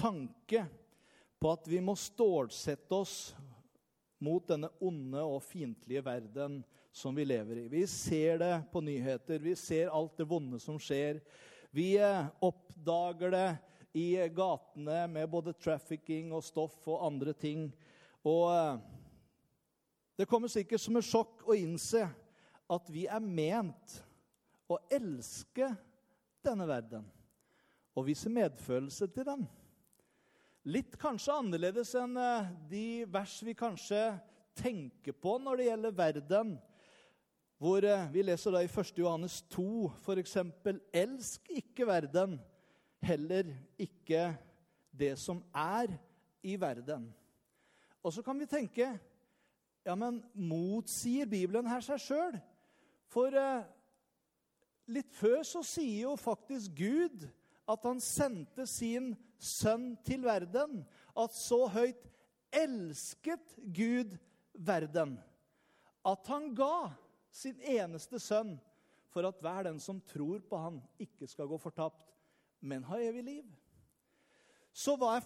tanke på at vi må stålsette oss mot denne onde og fiendtlige verden som vi lever i. Vi ser det på nyheter, vi ser alt det vonde som skjer. Vi eh, oppdager det i gatene med både trafficking og stoff og andre ting. Og eh, det kommer sikkert som et sjokk å innse at vi er ment å elske denne verden og vise medfølelse til den. Litt kanskje annerledes enn eh, de vers vi kanskje tenker på når det gjelder verden. Hvor eh, vi leser da i 1. Johannes 2 f.eks.: Elsk ikke verden, heller ikke det som er i verden. Og så kan vi tenke ja, men motsier Bibelen her seg sjøl? For eh, litt før så sier jo faktisk Gud at han sendte sin sønn til verden. At så høyt elsket Gud verden at han ga sin eneste sønn for at hver den som tror på han, ikke skal gå fortapt, men ha evig liv. Så er,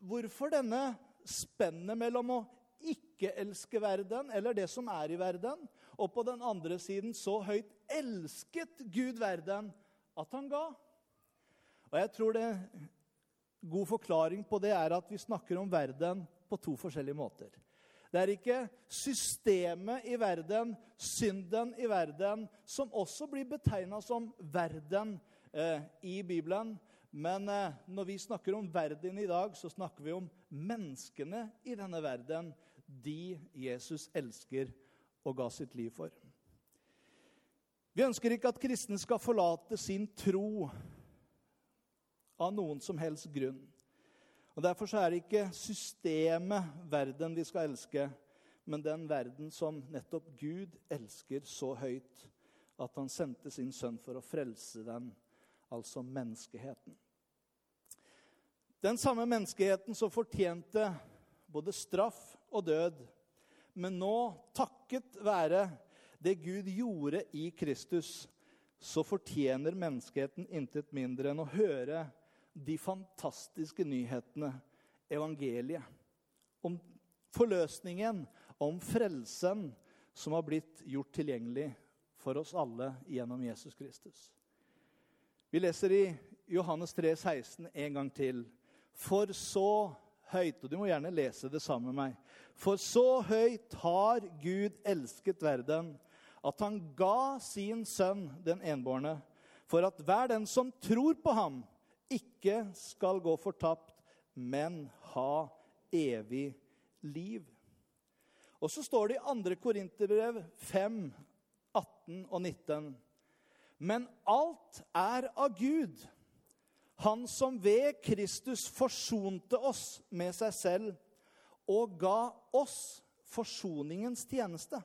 hvorfor denne spennet mellom å ikke elske verden, eller det som er i verden, og på den andre siden så høyt elsket Gud verden at han ga? Og jeg tror det god forklaring på det er at vi snakker om verden på to forskjellige måter. Det er ikke systemet i verden, synden i verden, som også blir betegna som verden eh, i Bibelen. Men eh, når vi snakker om verden i dag, så snakker vi om menneskene i denne verden. De Jesus elsker og ga sitt liv for. Vi ønsker ikke at kristne skal forlate sin tro av noen som helst grunn. Og Derfor er det ikke systemet, verden, vi skal elske, men den verden som nettopp Gud elsker så høyt at han sendte sin sønn for å frelse den, altså menneskeheten. Den samme menneskeheten som fortjente både straff og død, men nå, takket være det Gud gjorde i Kristus, så fortjener menneskeheten intet mindre enn å høre de fantastiske nyhetene, evangeliet, om forløsningen, om frelsen som har blitt gjort tilgjengelig for oss alle gjennom Jesus Kristus. Vi leser i Johannes 3, 16 en gang til. For så høyt Og du må gjerne lese det sammen med meg. For så høyt har Gud elsket verden, at han ga sin sønn, den enbårne, for at hver den som tror på ham, ikke skal gå fortapt, men ha evig liv. Og så står det i 2. Korinterbrev 5, 18 og 19. Men alt er av Gud, Han som ved Kristus forsonte oss med seg selv og ga oss forsoningens tjeneste.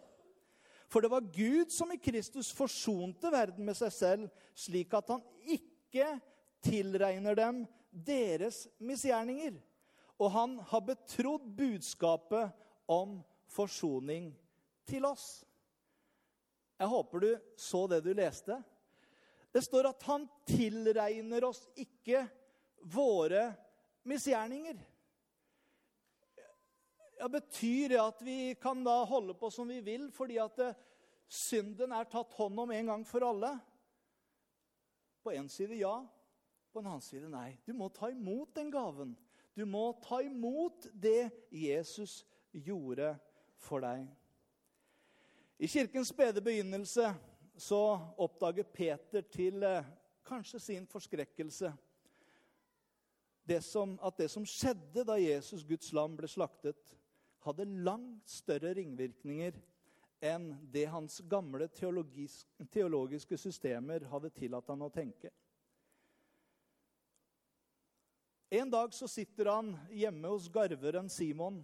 For det var Gud som i Kristus forsonte verden med seg selv, slik at han ikke tilregner dem deres misgjerninger. Og han har betrodd budskapet om forsoning til oss. Jeg håper du så det du leste. Det står at han tilregner oss ikke våre misgjerninger. Ja, betyr det at vi kan da holde på som vi vil fordi at eh, synden er tatt hånd om en gang for alle? På én side ja, på en annen side nei. Du må ta imot den gaven. Du må ta imot det Jesus gjorde for deg. I kirkens spede begynnelse så oppdager Peter til eh, kanskje sin forskrekkelse det som, at det som skjedde da Jesus, Guds lam, ble slaktet, hadde langt større ringvirkninger enn det hans gamle teologiske systemer hadde tillatt han å tenke. En dag så sitter han hjemme hos garveren Simon.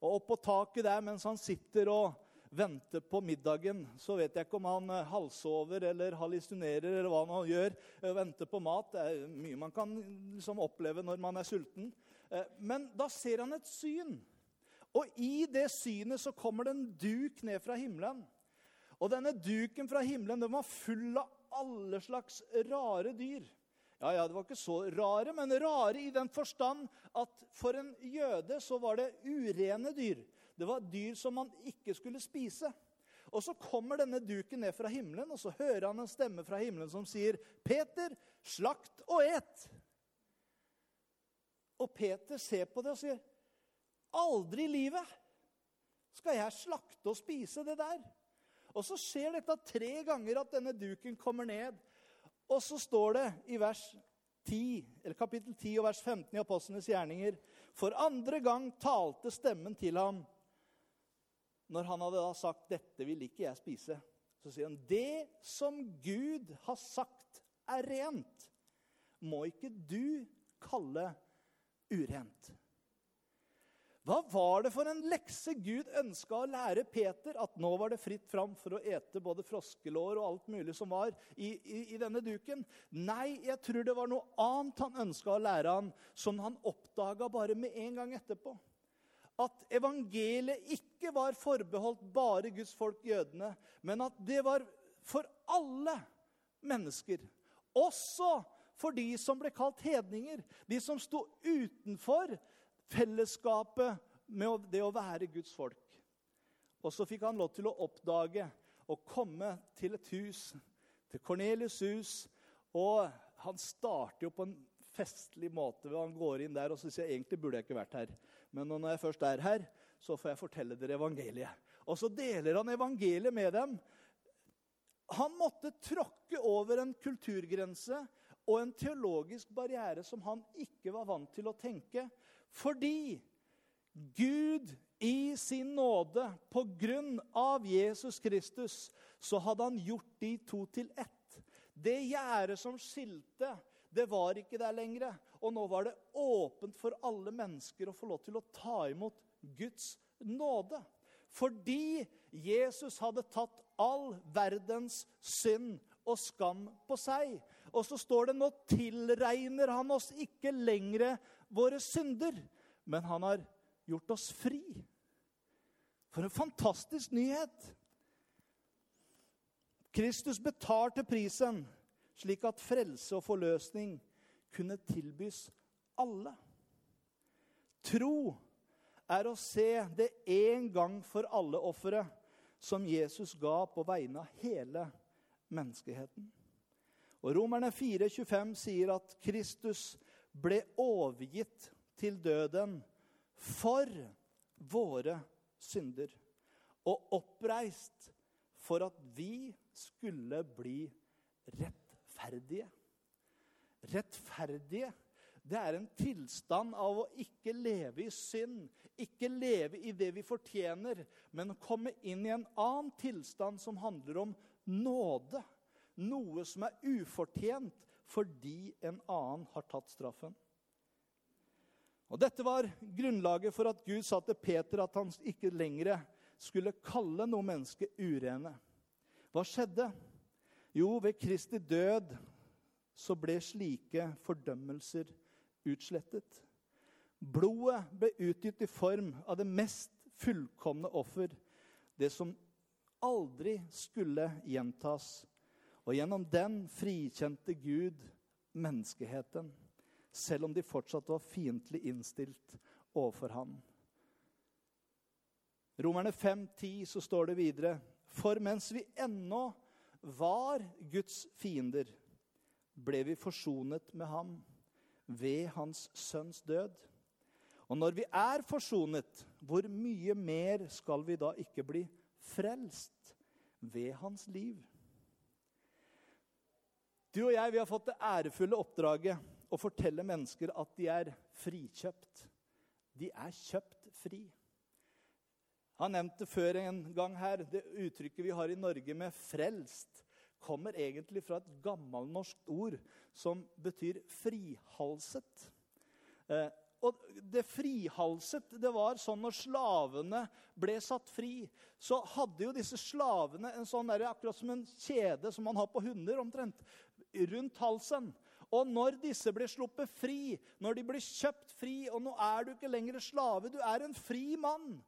Og oppå taket der mens han sitter og venter på middagen, så vet jeg ikke om han eh, halvsover eller hallusinerer eller hva han gjør. eh, Venter på mat. Det er mye man kan liksom oppleve når man er sulten. Eh, Men da ser han et syn. Og i det synet så kommer det en duk ned fra himmelen. Og denne duken fra himmelen den var full av alle slags rare dyr. Ja, ja, Det var ikke så rare, men rare i den forstand at for en jøde så var det urene dyr. Det var dyr som man ikke skulle spise. Og Så kommer denne duken ned fra himmelen, og så hører han en stemme fra himmelen som sier, 'Peter, slakt og et.' Og Peter ser på det og sier, 'Aldri i livet skal jeg slakte og spise det der.' Og så skjer dette tre ganger at denne duken kommer ned. Og så står det i vers 10, eller kapittel 10 og vers 15 i Apostlenes gjerninger For andre gang talte stemmen til ham når han hadde da sagt 'Dette vil ikke jeg spise'. Så sier han 'Det som Gud har sagt er rent, må ikke du kalle urent'. Hva var det for en lekse Gud ønska å lære Peter? At nå var det fritt fram for å ete både froskelår og alt mulig som var i, i, i denne duken? Nei, jeg tror det var noe annet han ønska å lære han, som han oppdaga bare med en gang etterpå. At evangeliet ikke var forbeholdt bare Guds folk, jødene, men at det var for alle mennesker. Også for de som ble kalt hedninger. De som sto utenfor fellesskapet med det å være Guds folk. Og så fikk han lov til å oppdage og komme til et hus, til Kornelius' hus. Og han starter jo på en festlig måte han går inn der og så sier jeg, egentlig burde jeg ikke vært her. Men når jeg først er her, så får jeg fortelle dere evangeliet. Og så deler han evangeliet med dem. Han måtte tråkke over en kulturgrense og en teologisk barriere som han ikke var vant til å tenke. Fordi Gud i sin nåde, på grunn av Jesus Kristus, så hadde han gjort de to til ett. Det gjerdet som skilte, det var ikke der lenger. Og nå var det åpent for alle mennesker å få lov til å ta imot Guds nåde. Fordi Jesus hadde tatt all verdens synd og skam på seg. Og så står det nå tilregner han oss ikke lenger våre synder, men han har gjort oss fri. For en fantastisk nyhet! Kristus betalte prisen slik at frelse og forløsning kunne tilbys alle. Tro er å se det en gang for alle offeret som Jesus ga på vegne av hele menneskeheten. Og Romerne 4,25 sier at Kristus ble overgitt til døden for våre synder og oppreist for at vi skulle bli rettferdige. Rettferdige, det er en tilstand av å ikke leve i synd, ikke leve i det vi fortjener, men komme inn i en annen tilstand som handler om nåde. Noe som er ufortjent fordi en annen har tatt straffen. Og Dette var grunnlaget for at Gud sa til Peter at han ikke lenger skulle kalle noe menneske urene. Hva skjedde? Jo, ved Kristi død så ble slike fordømmelser utslettet. Blodet ble utgitt i form av det mest fullkomne offer, det som aldri skulle gjentas. Og gjennom den frikjente Gud menneskeheten, selv om de fortsatt var fiendtlig innstilt overfor ham. Romerne 5,10 så står det videre.: For mens vi ennå var Guds fiender, ble vi forsonet med ham ved hans sønns død. Og når vi er forsonet, hvor mye mer skal vi da ikke bli frelst ved hans liv? Du og jeg vi har fått det ærefulle oppdraget å fortelle mennesker at de er frikjøpt. De er kjøpt fri. Jeg har nevnt det før en gang her. Det uttrykket vi har i Norge med 'frelst', kommer egentlig fra et gammelnorsk ord som betyr frihalset. Eh, og det frihalset, det var sånn når slavene ble satt fri, så hadde jo disse slavene en sånn der, akkurat som en kjede som man har på hunder, omtrent, rundt halsen. Og når disse ble sluppet fri, når de ble kjøpt fri, og nå er du ikke lenger slave, du er en fri mann,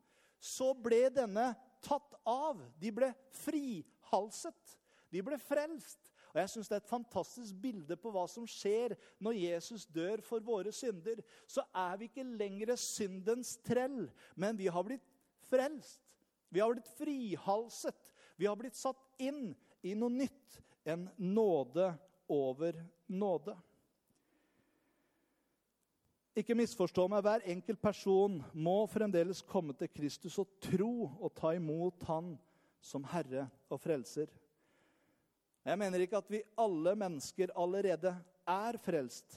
så ble denne tatt av. De ble frihalset. De ble frelst. Og jeg synes Det er et fantastisk bilde på hva som skjer når Jesus dør for våre synder. Så er vi ikke lenger syndens trell, men vi har blitt frelst. Vi har blitt frihalset. Vi har blitt satt inn i noe nytt. En nåde over nåde. Ikke misforstå meg. Hver enkelt person må fremdeles komme til Kristus og tro og ta imot Han som Herre og Frelser. Jeg mener ikke at vi alle mennesker allerede er frelst.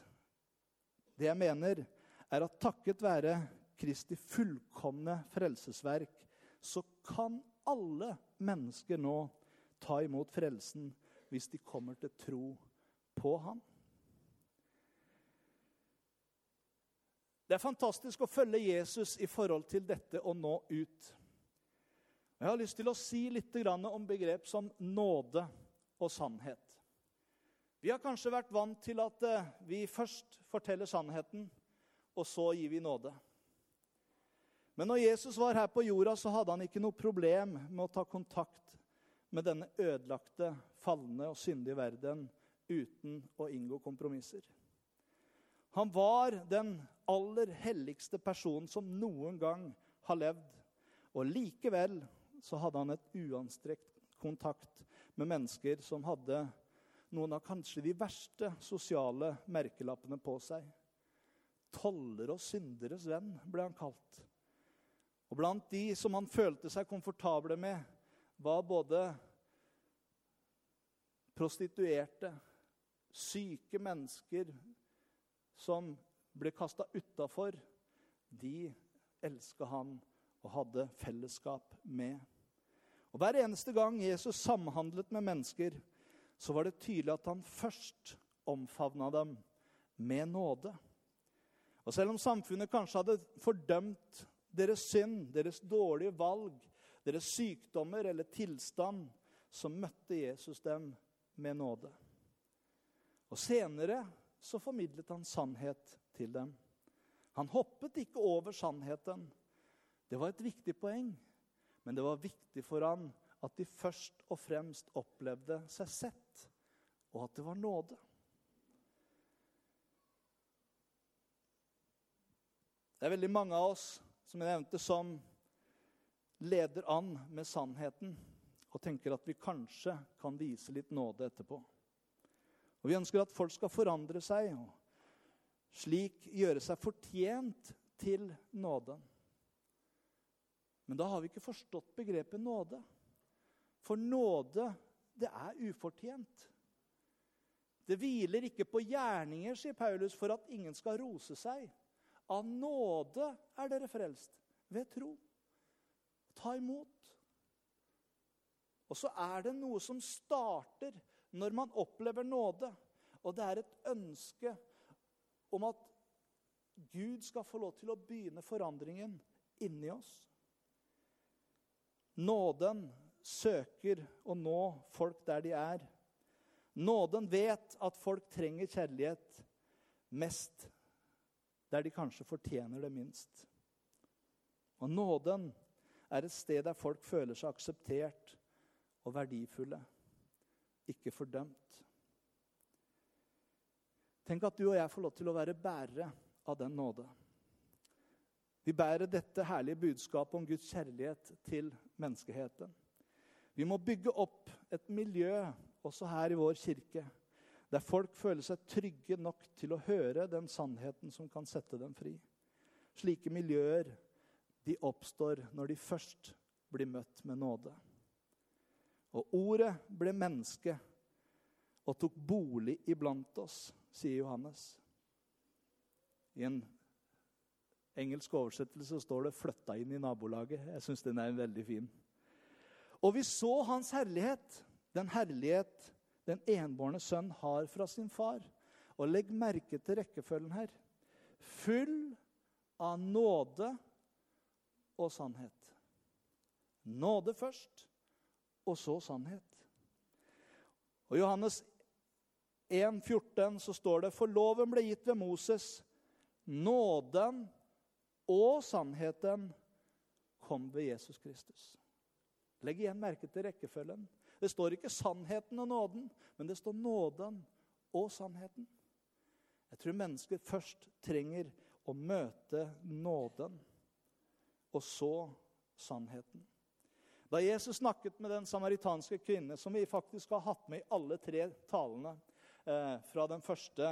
Det jeg mener, er at takket være Kristi fullkomne frelsesverk, så kan alle mennesker nå ta imot frelsen hvis de kommer til tro på ham. Det er fantastisk å følge Jesus i forhold til dette å nå ut. Jeg har lyst til å si litt om begrep som nåde og sannhet. Vi har kanskje vært vant til at eh, vi først forteller sannheten, og så gir vi nåde. Men når Jesus var her på jorda, så hadde han ikke noe problem med å ta kontakt med denne ødelagte, falne og syndige verden uten å inngå kompromisser. Han var den aller helligste personen som noen gang har levd. Og likevel så hadde han et uanstrekt kontakt med mennesker som hadde noen av kanskje de verste sosiale merkelappene på seg. Toller og synderes venn ble han kalt. Og blant de som han følte seg komfortable med, var både prostituerte, syke mennesker som ble kasta utafor. De elska han og hadde fellesskap med. Og Hver eneste gang Jesus samhandlet med mennesker, så var det tydelig at han først omfavna dem med nåde. Og Selv om samfunnet kanskje hadde fordømt deres synd, deres dårlige valg, deres sykdommer eller tilstand, så møtte Jesus dem med nåde. Og Senere så formidlet han sannhet til dem. Han hoppet ikke over sannheten. Det var et viktig poeng. Men det var viktig for han at de først og fremst opplevde seg sett, og at det var nåde. Det er veldig mange av oss som jeg nevnte, som leder an med sannheten og tenker at vi kanskje kan vise litt nåde etterpå. Og Vi ønsker at folk skal forandre seg og slik gjøre seg fortjent til nåden. Men da har vi ikke forstått begrepet nåde. For nåde, det er ufortjent. Det hviler ikke på gjerninger, sier Paulus, for at ingen skal rose seg. Av nåde er dere frelst, ved tro. Ta imot. Og så er det noe som starter når man opplever nåde. Og det er et ønske om at Gud skal få lov til å begynne forandringen inni oss. Nåden søker å nå folk der de er. Nåden vet at folk trenger kjærlighet mest der de kanskje fortjener det minst. Og nåden er et sted der folk føler seg akseptert og verdifulle, ikke fordømt. Tenk at du og jeg får lov til å være bærere av den nåde. Vi bærer dette herlige budskapet om Guds kjærlighet til menneskeheten. Vi må bygge opp et miljø også her i vår kirke der folk føler seg trygge nok til å høre den sannheten som kan sette dem fri. Slike miljøer de oppstår når de først blir møtt med nåde. Og ordet ble menneske og tok bolig iblant oss, sier Johannes. I en engelsk oversettelse står det 'flytta inn i nabolaget'. Jeg syns den er veldig fin. Og vi så hans herlighet, den herlighet den enbårne sønn har fra sin far. Og legg merke til rekkefølgen her. full av nåde og sannhet. Nåde først, og så sannhet. Og Johannes 1, 14 så står det for loven ble gitt ved Moses. Nåden og sannheten kom ved Jesus Kristus. Legg igjen merke til rekkefølgen. Det står ikke 'sannheten og nåden', men det står 'nåden og sannheten'. Jeg tror mennesker først trenger å møte nåden, og så sannheten. Da Jesus snakket med den samaritanske kvinne, som vi faktisk har hatt med i alle tre talene, eh, fra den første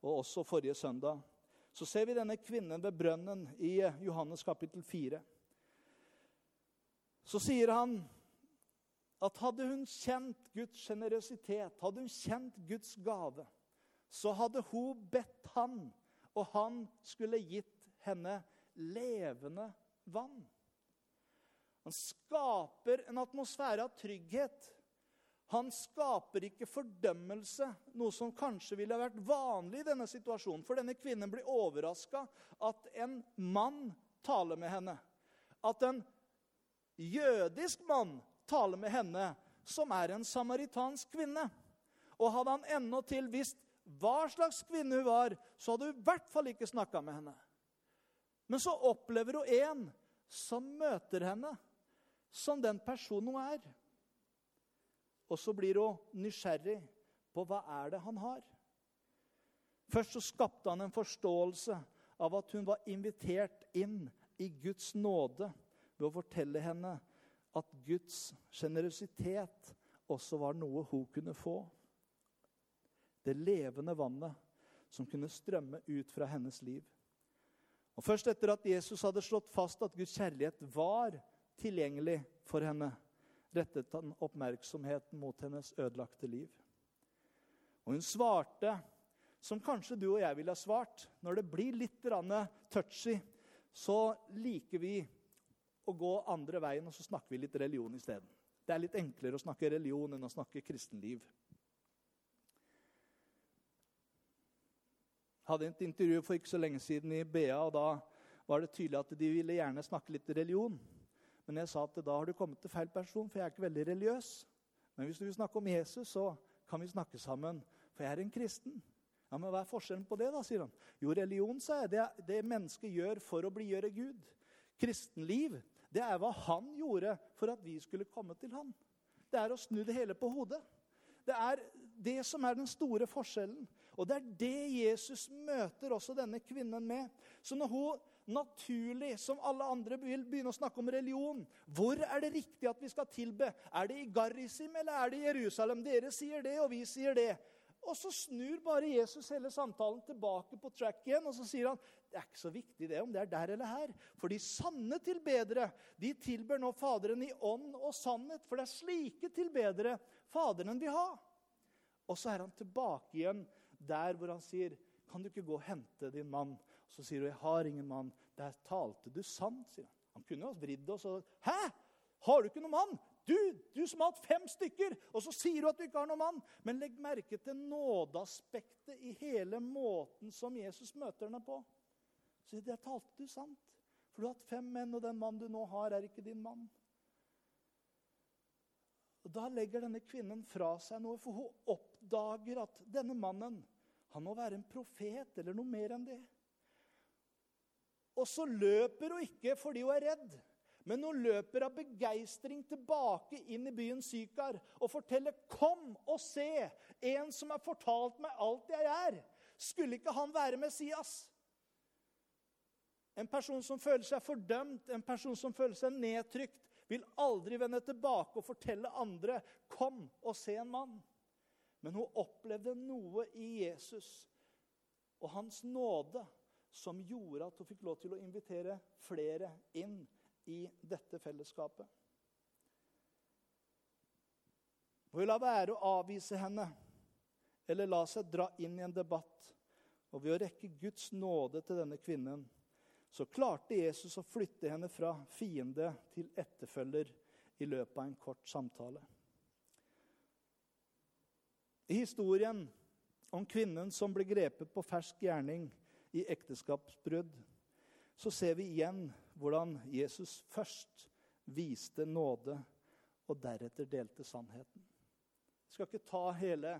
og også forrige søndag, så ser vi denne kvinnen ved brønnen i Johannes kapittel 4. Så sier han at hadde hun kjent Guds sjenerøsitet, hadde hun kjent Guds gave, så hadde hun bedt han, og han skulle gitt henne levende vann. Han skaper en atmosfære av trygghet. Han skaper ikke fordømmelse, noe som kanskje ville vært vanlig i denne situasjonen. For denne kvinnen blir overraska at en mann taler med henne. At en jødisk mann taler med henne, som er en samaritansk kvinne. Og hadde han endatil visst hva slags kvinne hun var, så hadde hun i hvert fall ikke snakka med henne. Men så opplever hun en som møter henne som den personen hun er. Og så blir hun nysgjerrig på hva er det han har. Først så skapte han en forståelse av at hun var invitert inn i Guds nåde ved å fortelle henne at Guds sjenerøsitet også var noe hun kunne få. Det levende vannet som kunne strømme ut fra hennes liv. Og Først etter at Jesus hadde slått fast at Guds kjærlighet var tilgjengelig for henne, rettet han oppmerksomheten mot hennes ødelagte liv. Og hun svarte som kanskje du og jeg ville ha svart. Når det blir litt touchy, så liker vi å gå andre veien, og så snakker vi litt religion isteden. Det er litt enklere å snakke religion enn å snakke kristenliv. Jeg hadde et intervju for ikke så lenge siden i BA, og da var det tydelig at de ville gjerne snakke litt religion. Men jeg sa at da har du kommet til feil person, for jeg er ikke veldig religiøs. Men hvis du vil snakke om Jesus, så kan vi snakke sammen, for jeg er en kristen. Ja, Men hva er forskjellen på det, da, sier han. Jo, religion sa jeg, det er det mennesket gjør for å blidgjøre Gud. Kristenliv det er hva han gjorde for at vi skulle komme til han. Det er å snu det hele på hodet. Det er det som er den store forskjellen. Og det er det Jesus møter også denne kvinnen med. Så når hun naturlig, som alle andre, vil begynne å snakke om religion Hvor er det riktig at vi skal tilbe? Er det i Garrisim eller er det i Jerusalem? Dere sier det, og vi sier det. Og så snur bare Jesus hele samtalen tilbake på track igjen. Og så sier han det er ikke så viktig det om det er der eller her. For de sanne tilbedere de tilber nå Faderen i ånd og sannhet. For det er slike tilbedere Faderen vil ha. Og så er han tilbake igjen der hvor han sier, 'Kan du ikke gå og hente din mann?' Så sier hun, 'Jeg har ingen mann.' 'Der talte du sant', sier han. Han kunne ha vridd oss og 'Hæ? Har du ikke noen mann?' Du, du som har hatt fem stykker, og så sier du at du ikke har noen mann. Men legg merke til nådeaspektet i hele måten som Jesus møter henne på. Så det talte du sant. For du har hatt fem menn, og den mannen du nå har, er ikke din mann. Og Da legger denne kvinnen fra seg noe, for hun oppdager at denne mannen han må være en profet eller noe mer enn det. Og så løper hun ikke fordi hun er redd. Men hun løper av begeistring tilbake inn i byen Sykar og forteller 'Kom og se! En som har fortalt meg alt jeg er.' Skulle ikke han være Messias? En person som føler seg fordømt, en person som føler seg nedtrykt, vil aldri vende tilbake og fortelle andre 'Kom og se en mann'. Men hun opplevde noe i Jesus og hans nåde som gjorde at hun fikk lov til å invitere flere inn i dette fellesskapet. Og Hun la være å avvise henne eller la seg dra inn i en debatt. Og ved å rekke Guds nåde til denne kvinnen så klarte Jesus å flytte henne fra fiende til etterfølger i løpet av en kort samtale. I historien om kvinnen som ble grepet på fersk gjerning i ekteskapsbrudd, så ser vi igjen hvordan Jesus først viste nåde, og deretter delte sannheten. Jeg skal ikke ta hele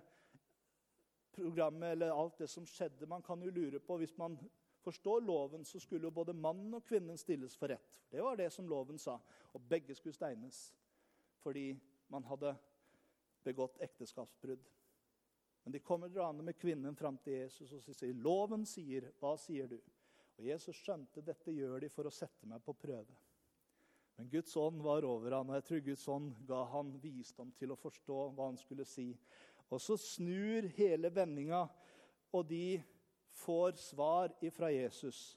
programmet eller alt det som skjedde. Man kan jo lure på, Hvis man forstår loven, så skulle jo både mannen og kvinnen stilles for rett. Det var det som loven sa. Og begge skulle steines fordi man hadde begått ekteskapsbrudd. Men de kommer draende med kvinnen fram til Jesus og sier, 'Loven sier, hva sier du?' Og Jesus skjønte dette gjør de for å sette meg på prøve. Men Guds ånd var over han, og jeg tror Guds ånd ga han visdom til å forstå hva han skulle si. Og så snur hele vendinga, og de får svar ifra Jesus.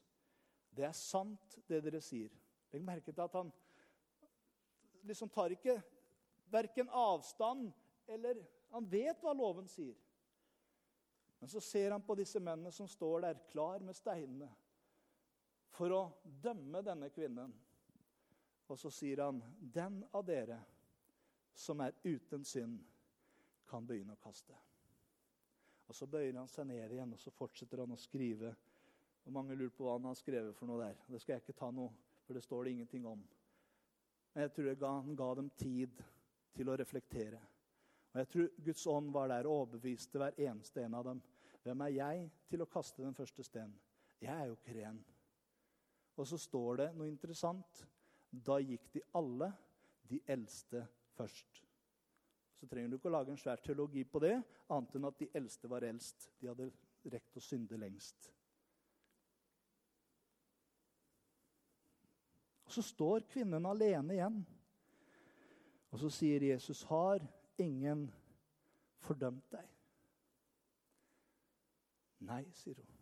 Det er sant, det dere sier. Legg merke til at han liksom tar ikke verken avstand eller Han vet hva loven sier. Men så ser han på disse mennene som står der klar med steinene for å dømme denne kvinnen. Og så sier han, 'Den av dere som er uten synd' kan begynne å kaste. Og Så bøyer han seg ned igjen og så fortsetter han å skrive. Og Mange lurer på hva han har skrevet for noe der. Det skal jeg ikke ta noe, for det står det ingenting om. Men jeg tror han ga dem tid til å reflektere. Og jeg tror Guds ånd var der og overbeviste hver eneste en av dem. Hvem er jeg til å kaste den første steinen? Jeg er jo ikke ren. Og så står det noe interessant. Da gikk de alle, de eldste, først så trenger du ikke å lage en svær teologi på det, annet enn at de eldste var eldst. De hadde rekt å synde lengst. Og Så står kvinnen alene igjen. Og så sier Jesus, 'Har ingen fordømt deg?' Nei, sier hun.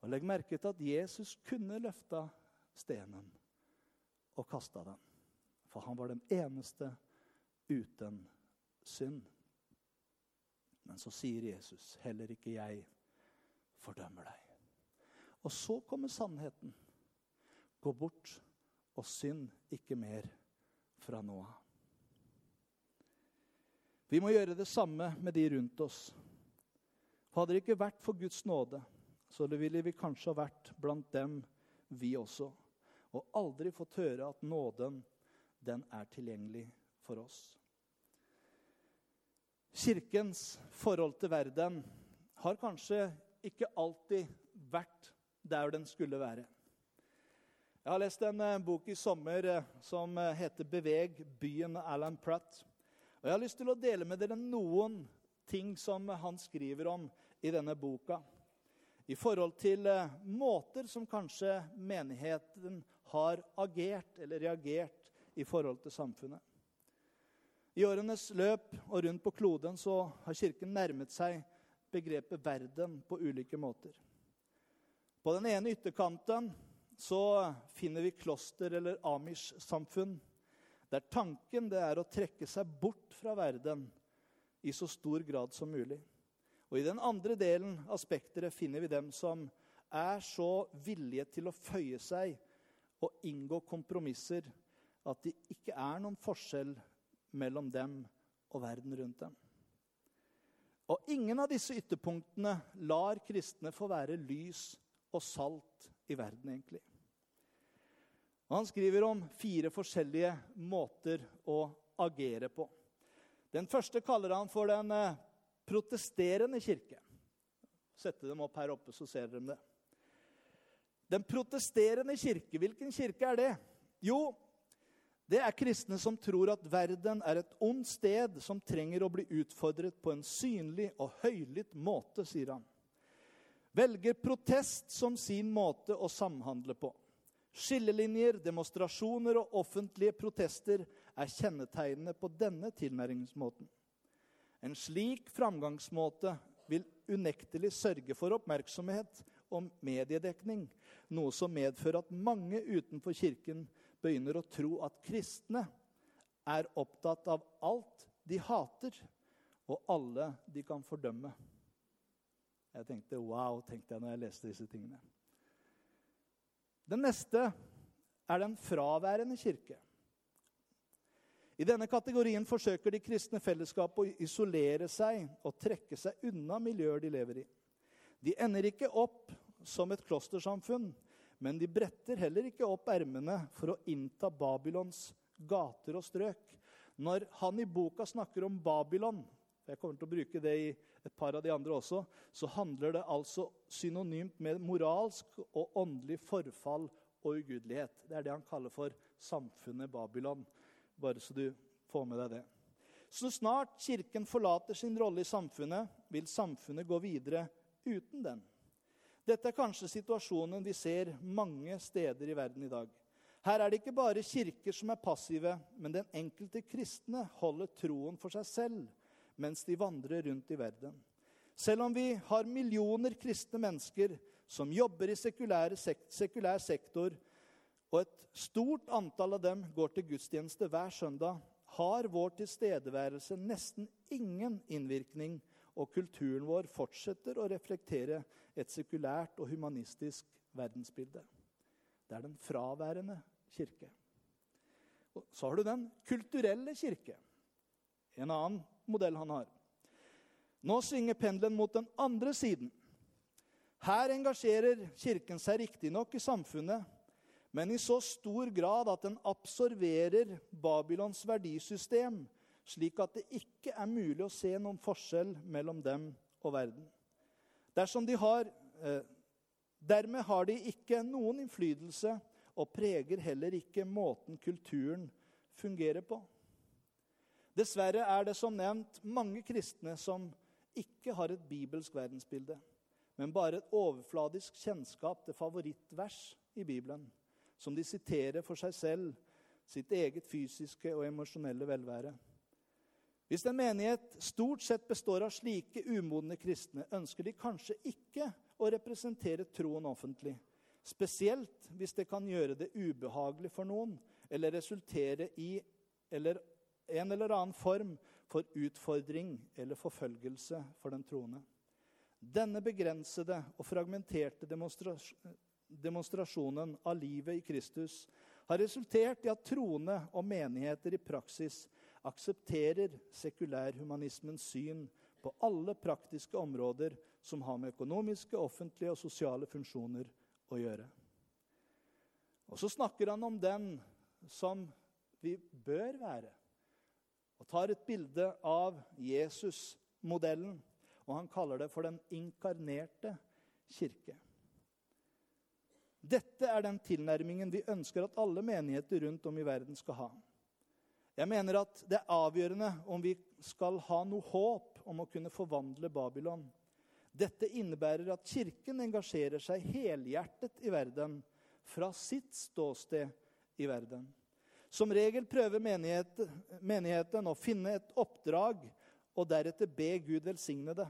Og Legg merke til at Jesus kunne løfta stenen og kasta den. For han var den eneste uten synd. Men så sier Jesus, 'Heller ikke jeg fordømmer deg'. Og så kommer sannheten. Gå bort og synd ikke mer fra nå av. Vi må gjøre det samme med de rundt oss. Hadde det ikke vært for Guds nåde, så ville vi kanskje ha vært blant dem, vi også, og aldri fått høre at nåden, den er tilgjengelig for oss. Kirkens forhold til verden har kanskje ikke alltid vært der den skulle være. Jeg har lest en eh, bok i sommer eh, som eh, heter 'Beveg byen' av Alan Pratt. Og Jeg har lyst til å dele med dere noen ting som han skriver om i denne boka. I forhold til måter som kanskje menigheten har agert eller reagert i forhold til samfunnet. I årenes løp og rundt på kloden så har Kirken nærmet seg begrepet verden på ulike måter. På den ene ytterkanten så finner vi kloster eller amish-samfunn, der tanken det er å trekke seg bort fra verden i så stor grad som mulig. Og I den andre delen av spekteret finner vi dem som er så villige til å føye seg og inngå kompromisser at det ikke er noen forskjell mellom dem og verden rundt dem. Og ingen av disse ytterpunktene lar kristne få være lys og salt i verden, egentlig. Og han skriver om fire forskjellige måter å agere på. Den første kaller han for den eh, protesterende kirke. Sette dem opp her oppe, så ser dere det. Den protesterende kirke, hvilken kirke er det? Jo, det er kristne som tror at verden er et ondt sted som trenger å bli utfordret på en synlig og høylytt måte, sier han. Velger protest som sin måte å samhandle på. Skillelinjer, demonstrasjoner og offentlige protester er kjennetegnene på denne tilnæringsmåten. En slik framgangsmåte vil unektelig sørge for oppmerksomhet og mediedekning, noe som medfører at mange utenfor kirken begynner å tro at kristne er opptatt av alt de hater, og alle de kan fordømme. Jeg tenkte wow, tenkte jeg når jeg leste disse tingene. Den neste er den fraværende kirke. I denne kategorien forsøker de kristne fellesskapet å isolere seg og trekke seg unna miljøer de lever i. De ender ikke opp som et klostersamfunn, men de bretter heller ikke opp ermene for å innta Babylons gater og strøk. Når han i boka snakker om Babylon, jeg kommer til å bruke det i et par av de andre også, så handler det altså synonymt med moralsk og åndelig forfall og ugudelighet. Det er det han kaller for samfunnet Babylon. Bare så du får med deg det. Så snart Kirken forlater sin rolle i samfunnet, vil samfunnet gå videre uten den. Dette er kanskje situasjonen vi ser mange steder i verden i dag. Her er det ikke bare kirker som er passive, men den enkelte kristne holder troen for seg selv mens de vandrer rundt i verden. Selv om vi har millioner kristne mennesker som jobber i sekulær sektor, og et stort antall av dem går til gudstjeneste hver søndag, har vår tilstedeværelse nesten ingen innvirkning, og kulturen vår fortsetter å reflektere et sekulært og humanistisk verdensbilde. Det er den fraværende kirke. Og så har du den kulturelle kirke. En annen modell han har. Nå svinger pendelen mot den andre siden. Her engasjerer Kirken seg riktignok i samfunnet, men i så stor grad at den absorberer Babylons verdisystem, slik at det ikke er mulig å se noen forskjell mellom dem og verden. Dersom de har, eh, dermed har de ikke noen innflytelse og preger heller ikke måten kulturen fungerer på. Dessverre er det som nevnt mange kristne som ikke har et bibelsk verdensbilde, men bare et overfladisk kjennskap til favorittvers i Bibelen, som de siterer for seg selv, sitt eget fysiske og emosjonelle velvære. Hvis en menighet stort sett består av slike umodne kristne, ønsker de kanskje ikke å representere troen offentlig, spesielt hvis det kan gjøre det ubehagelig for noen eller resultere i eller en eller annen form for utfordring eller forfølgelse for den troende. Denne begrensede og fragmenterte demonstrasjonen av livet i Kristus har resultert i at troende og menigheter i praksis aksepterer sekulærhumanismens syn på alle praktiske områder som har med økonomiske, offentlige og sosiale funksjoner å gjøre. Og så snakker han om den som vi bør være og tar et bilde av Jesus-modellen. Og han kaller det for den inkarnerte kirke. Dette er den tilnærmingen vi ønsker at alle menigheter rundt om i verden skal ha. Jeg mener at det er avgjørende om vi skal ha noe håp om å kunne forvandle Babylon. Dette innebærer at Kirken engasjerer seg helhjertet i verden fra sitt ståsted i verden. Som regel prøver menighet, menigheten å finne et oppdrag og deretter be Gud velsigne det.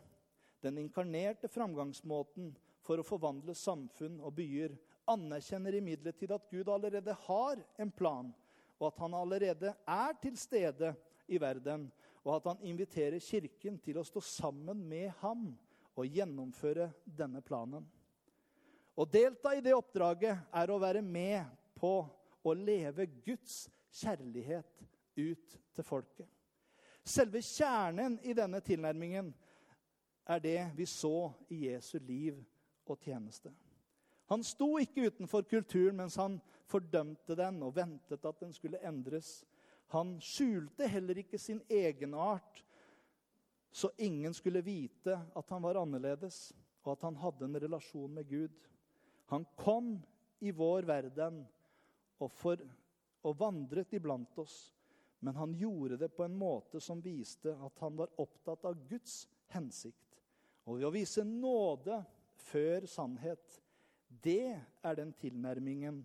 Den inkarnerte framgangsmåten for å forvandle samfunn og byer anerkjenner imidlertid at Gud allerede har en plan, og at han allerede er til stede i verden, og at han inviterer Kirken til å stå sammen med ham og gjennomføre denne planen. Å delta i det oppdraget er å være med på å leve Guds kjærlighet ut til folket. Selve kjernen i denne tilnærmingen er det vi så i Jesu liv og tjeneste. Han sto ikke utenfor kulturen mens han fordømte den og ventet at den skulle endres. Han skjulte heller ikke sin egenart, så ingen skulle vite at han var annerledes, og at han hadde en relasjon med Gud. Han kom i vår verden og, for, og vandret iblant oss. Men han gjorde det på en måte som viste at han var opptatt av Guds hensikt. Og ved å vise nåde før sannhet, det er den tilnærmingen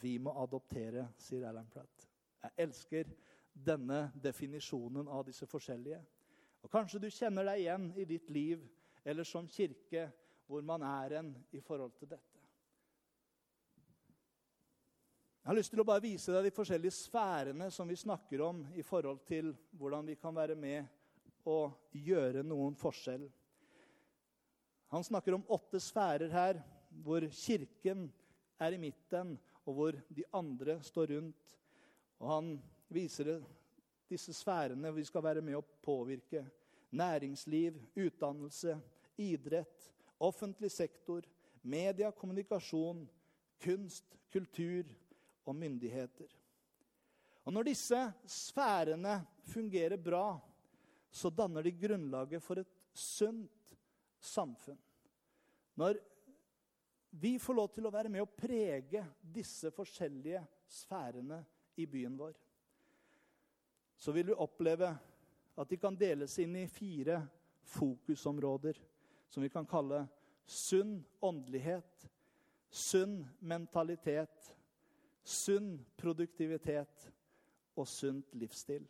vi må adoptere, sier Alan Platt. Jeg elsker denne definisjonen av disse forskjellige. Og Kanskje du kjenner deg igjen i ditt liv eller som kirke hvor man er en i forhold til dette. Jeg har lyst til å bare vise deg de forskjellige sfærene som vi snakker om i forhold til hvordan vi kan være med og gjøre noen forskjell. Han snakker om åtte sfærer her, hvor Kirken er i midten, og hvor de andre står rundt. Og han viser disse sfærene vi skal være med å påvirke. Næringsliv, utdannelse, idrett, offentlig sektor, media, kommunikasjon, kunst, kultur og myndigheter. Og Når disse sfærene fungerer bra, så danner de grunnlaget for et sunt samfunn. Når vi får lov til å være med å prege disse forskjellige sfærene i byen vår, så vil vi oppleve at de kan deles inn i fire fokusområder som vi kan kalle sunn åndelighet, sunn mentalitet, sunn produktivitet og sunt livsstil.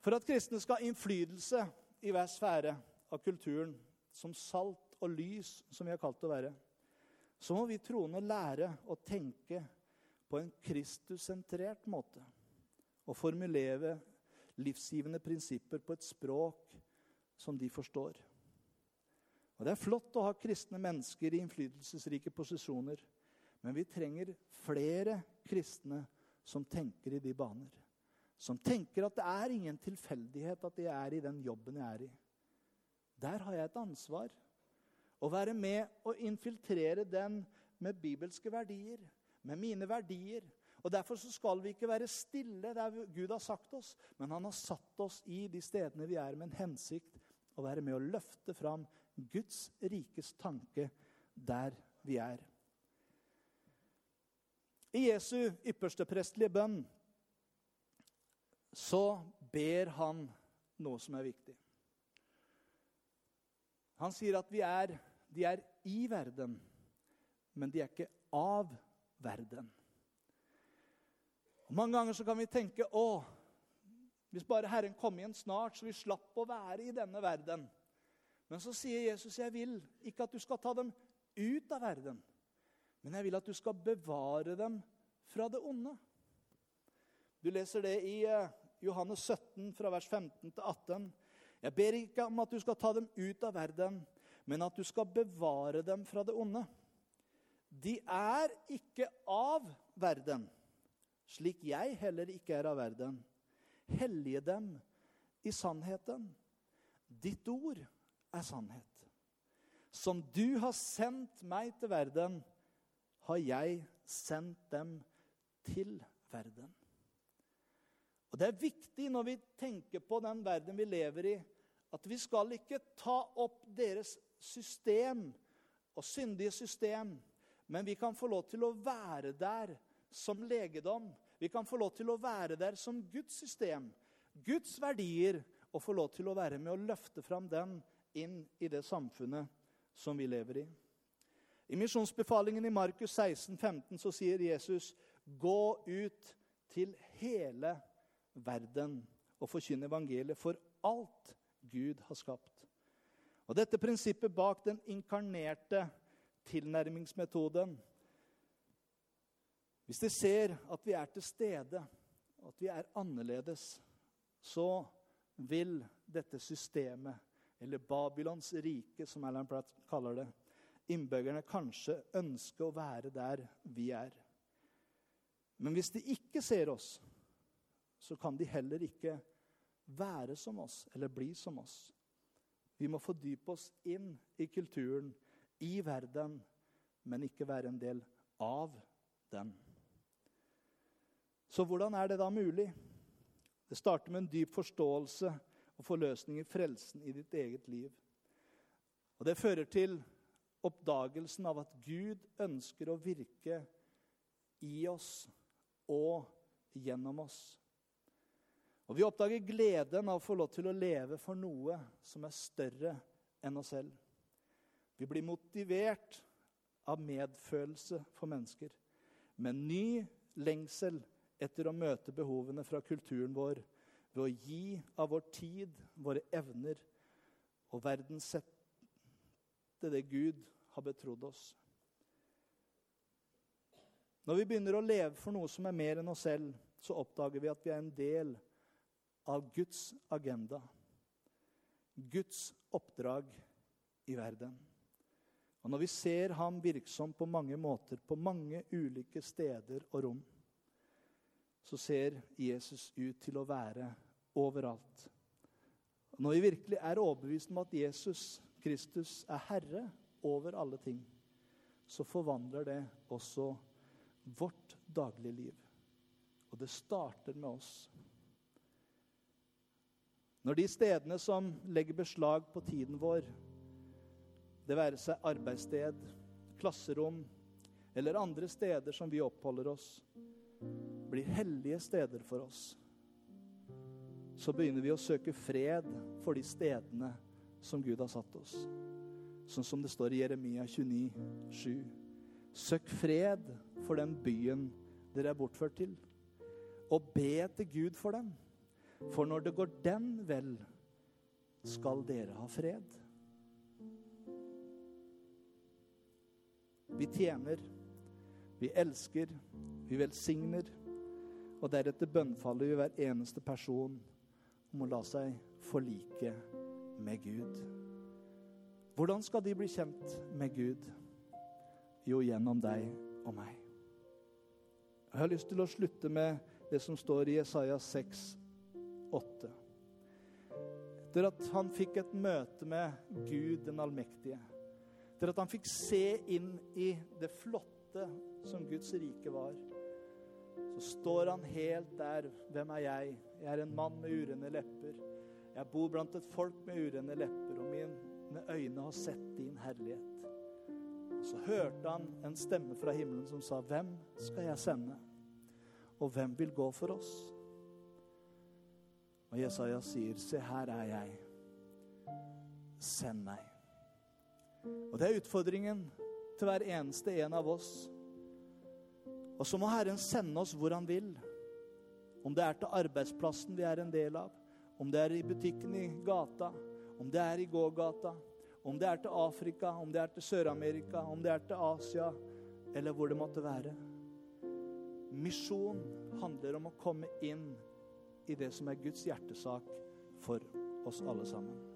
For at kristne skal ha innflytelse i hver sfære av kulturen, som salt og lys, som vi har kalt det å være, så må vi troende lære å tenke på en Kristus-sentrert måte og formulere livsgivende prinsipper på et språk som de forstår. Og Det er flott å ha kristne mennesker i innflytelsesrike posisjoner, men vi trenger flere kristne som tenker i de baner. Som tenker at det er ingen tilfeldighet at jeg er i den jobben jeg er i. Der har jeg et ansvar. Å være med og infiltrere den med bibelske verdier, med mine verdier. Og Derfor skal vi ikke være stille der Gud har sagt oss, men han har satt oss i de stedene vi er, med en hensikt å være med å løfte fram Guds rikes tanke der vi er. I Jesu ypperste prestelige bønn så ber han noe som er viktig. Han sier at vi er, de er i verden, men de er ikke av verden. Og mange ganger så kan vi tenke å, hvis bare Herren kom igjen snart, så vi slapp å være i denne verden. Men så sier Jesus, 'Jeg vil ikke at du skal ta dem ut av verden.' Men jeg vil at du skal bevare dem fra det onde. Du leser det i eh, Johannes 17, fra vers 15 til 18. Jeg ber ikke om at du skal ta dem ut av verden, men at du skal bevare dem fra det onde. De er ikke av verden, slik jeg heller ikke er av verden. Hellige dem i sannheten. Ditt ord er sannhet. Som du har sendt meg til verden, har jeg sendt dem til verden. Og Det er viktig når vi tenker på den verden vi lever i, at vi skal ikke ta opp deres system og syndige system, men vi kan få lov til å være der som legedom. Vi kan få lov til å være der som Guds system, Guds verdier, og få lov til å være med å løfte fram den inn i det samfunnet som vi lever i. I misjonsbefalingen i Markus 16, 15 så sier Jesus Gå ut til hele verden og forkynne evangeliet for alt Gud har skapt. Og Dette prinsippet bak den inkarnerte tilnærmingsmetoden Hvis de ser at vi er til stede, at vi er annerledes, så vil dette systemet, eller Babylons rike, som Alan Pratt kaller det, innbyggerne kanskje ønske å være der vi er. Men hvis de ikke ser oss, så kan de heller ikke være som oss eller bli som oss. Vi må fordype oss inn i kulturen, i verden, men ikke være en del av den. Så hvordan er det da mulig? Det starter med en dyp forståelse og forløsning i frelsen i ditt eget liv. Og Det fører til oppdagelsen av at Gud ønsker å virke i oss og gjennom oss. Og Vi oppdager gleden av å få lov til å leve for noe som er større enn oss selv. Vi blir motivert av medfølelse for mennesker, med ny lengsel etter å møte behovene fra kulturen vår ved å gi av vår tid, våre evner og verdenssette det Gud har betrodd oss. Når vi begynner å leve for noe som er mer enn oss selv, så oppdager vi at vi er en del av Guds agenda. Guds oppdrag i verden. Og Når vi ser ham virksom på mange måter, på mange ulike steder og rom, så ser Jesus ut til å være overalt. Og når vi virkelig er overbevist om at Jesus Kristus er herre over alle ting, så forvandler det også vårt daglige liv. Og det starter med oss. Når de stedene som legger beslag på tiden vår, det være seg arbeidssted, klasserom eller andre steder som vi oppholder oss, blir hellige steder for oss, så begynner vi å søke fred for de stedene som Gud har satt oss. Sånn som det står i Jeremia 29, 7. Søk fred for den byen dere er bortført til, og be til Gud for den. For når det går den vel, skal dere ha fred. Vi tjener, vi elsker, vi velsigner, og deretter bønnfaller vi hver eneste person om å la seg forlike med Gud. Hvordan skal de bli kjent med Gud? Jo, gjennom deg og meg. Jeg har lyst til å slutte med det som står i Jesaja 6, 8. Etter at han fikk et møte med Gud den allmektige, etter at han fikk se inn i det flotte som Guds rike var, så står han helt der. Hvem er jeg? Jeg er en mann med urene lepper. Jeg bor blant et folk med urene lepper, og mine øyne har sett din herlighet. Så hørte han en stemme fra himmelen som sa, 'Hvem skal jeg sende?' Og hvem vil gå for oss? Og Jesaja sier, 'Se, her er jeg. Send meg.' Og det er utfordringen til hver eneste en av oss. Og så må Herren sende oss hvor han vil. Om det er til arbeidsplassen vi er en del av, om det er i butikken i gata, om det er i gågata, om det er til Afrika, om det er til Sør-Amerika, om det er til Asia, eller hvor det måtte være. Misjon handler om å komme inn i det som er Guds hjertesak for oss alle sammen.